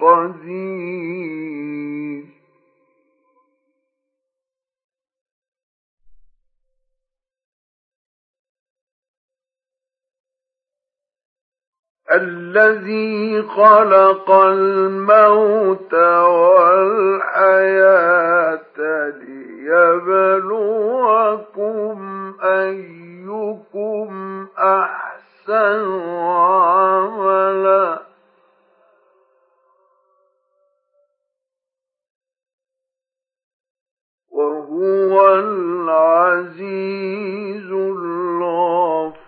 قدير. الذي خلق الموت والحياة ليبلوكم أيكم أحسن عملاً. وهو العزيز الغفور.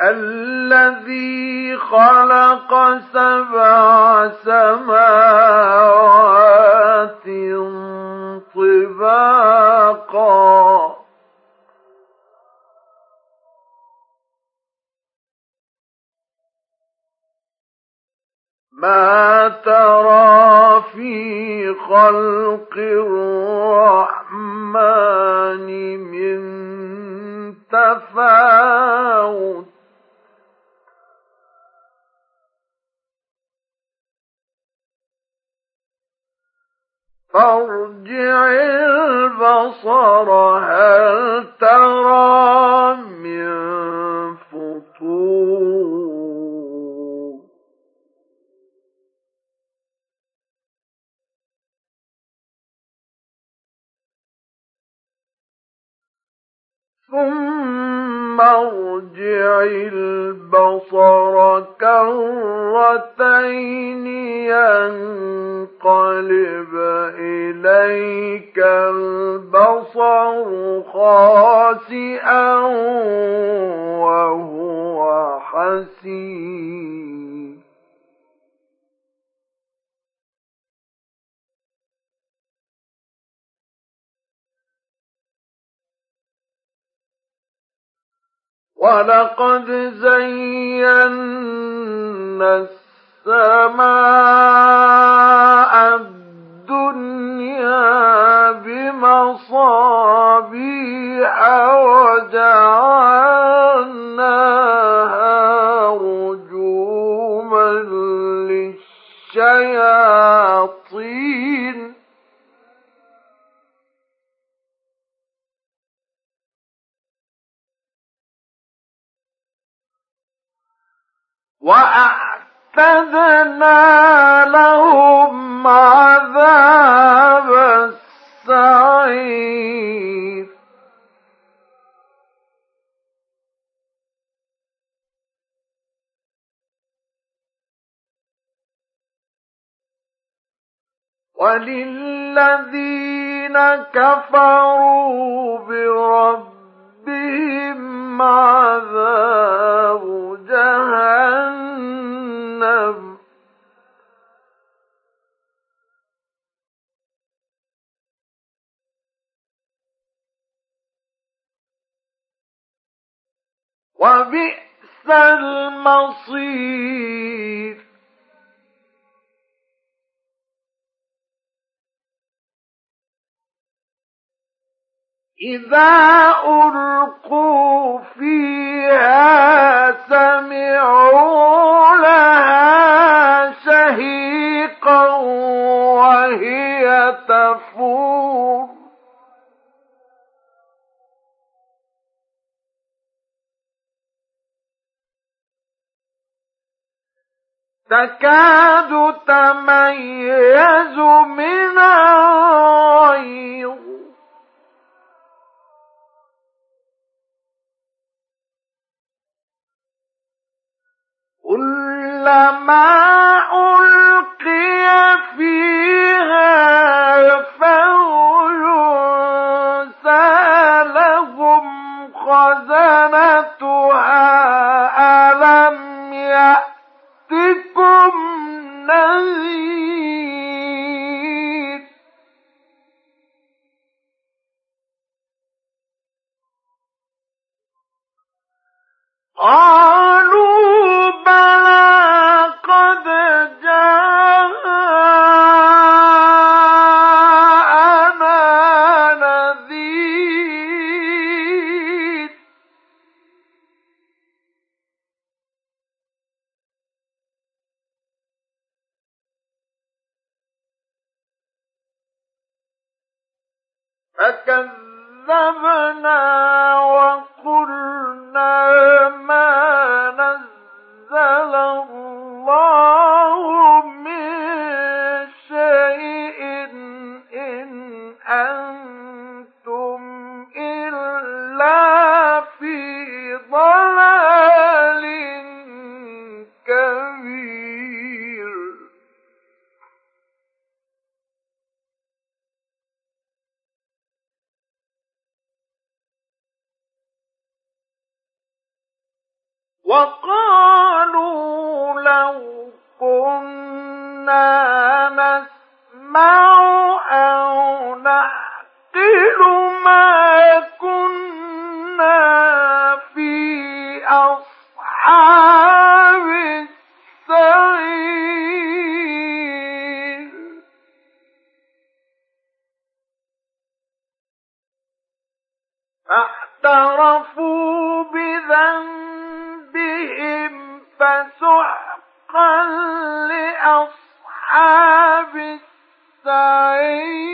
الذي خلق سبع سماوات طباقا ما ترى في خلق البصر كرتين ينقلب إليك البصر خاسئا وهو حسين ولقد زينا السماء الدنيا بمصابيح وجعلناها عذاب السعير وللذين كفروا بربهم عذاب جهنم وبئس المصير. إذا ألقوا فيها سمعوا لها شهيقا وهي تفور. تكاد تميز من الغيظ. كلما ألقي فيها فوج سالهم خزنتها. ألم يأتكم نذير؟ قال عليه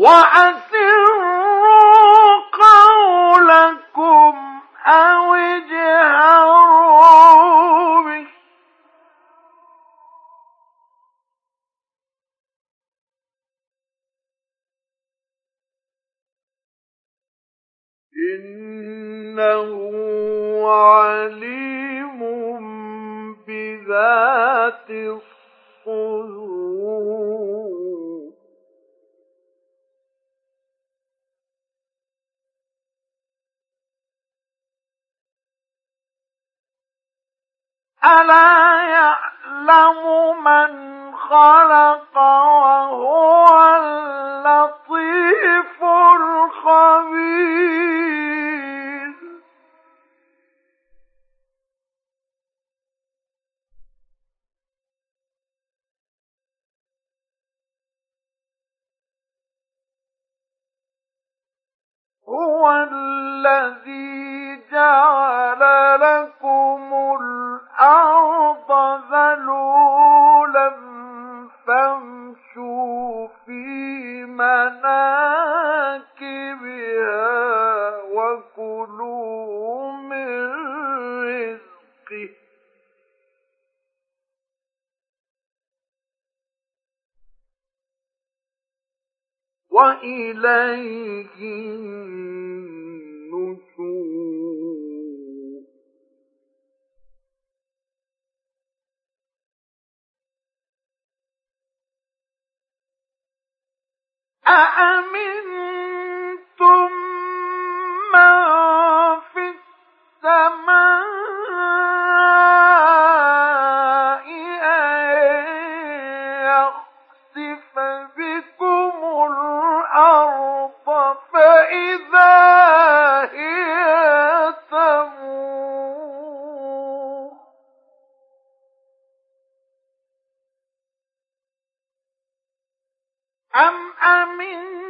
وأثير ألا يعلم من خلق وهو اللطيف الخبير؟ هو الذي أأمنتم أم أمنتم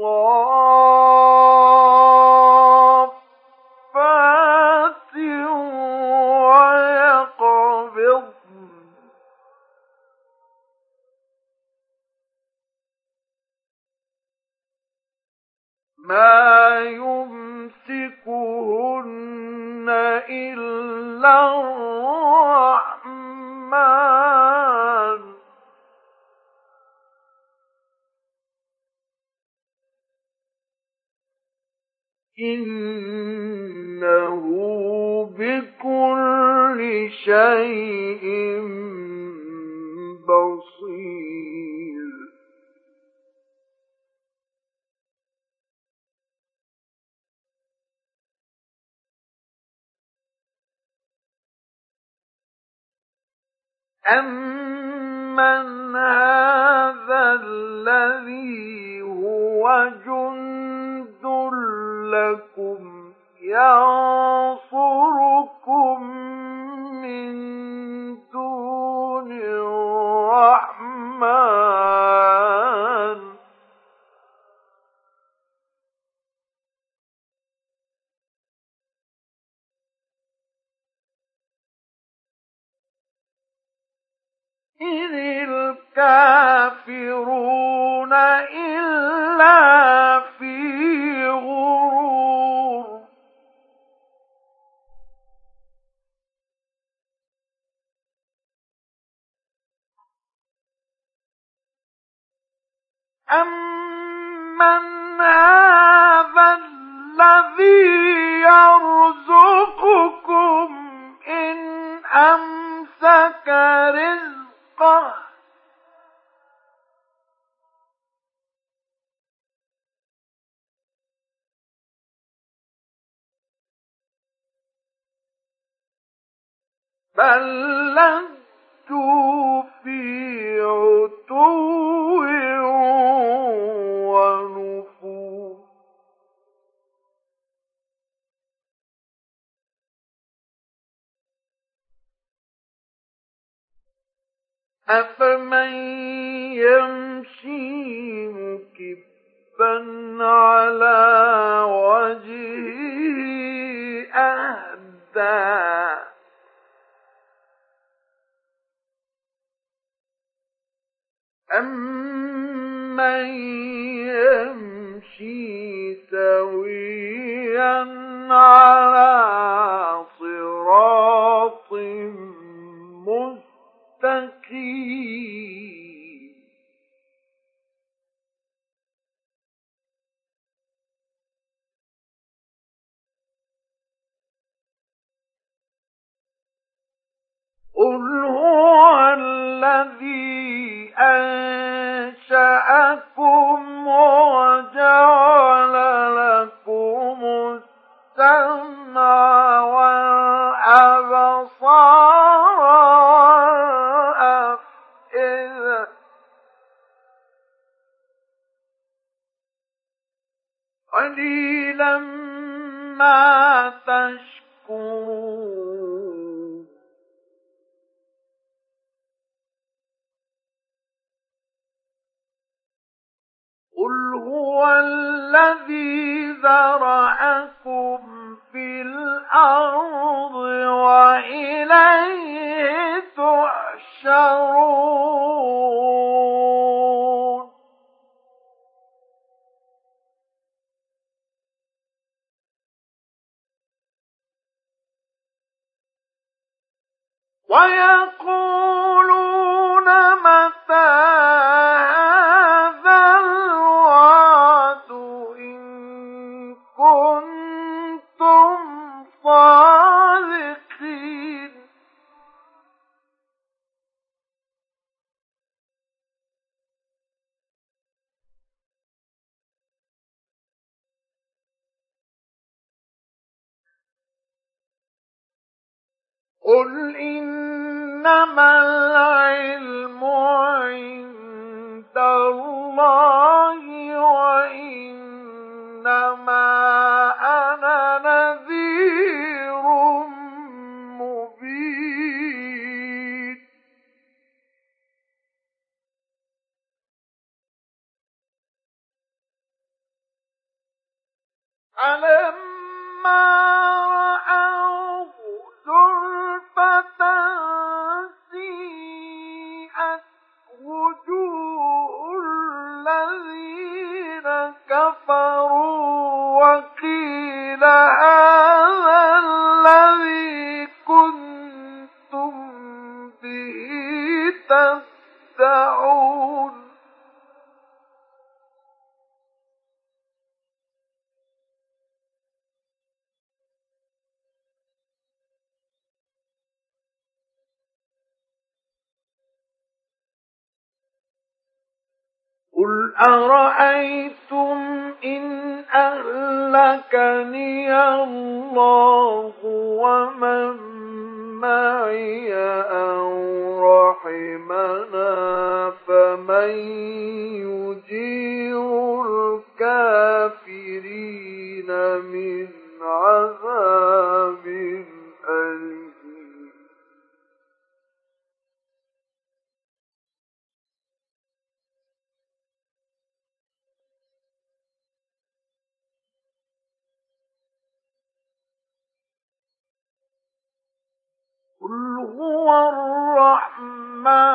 صافات شيء بصير. أمن هذا الذي هو جند لكم ينصركم الكافرون إلا لجوا في عتو ونفور أفمن يمشي مكبا على وجهه أهدى أمن يمشي سويا على قليلا ما تشكرون. قل هو الذي ذرأكم في الأرض وإليه تحشرون. ويقولون معي أو رحمنا فمن هو الرحمن.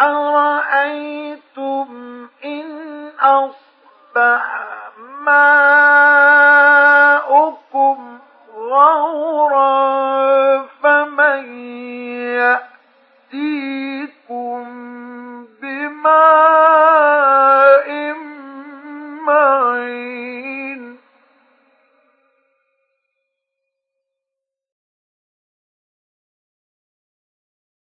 أرأيتم إن أصبح ماؤكم غورا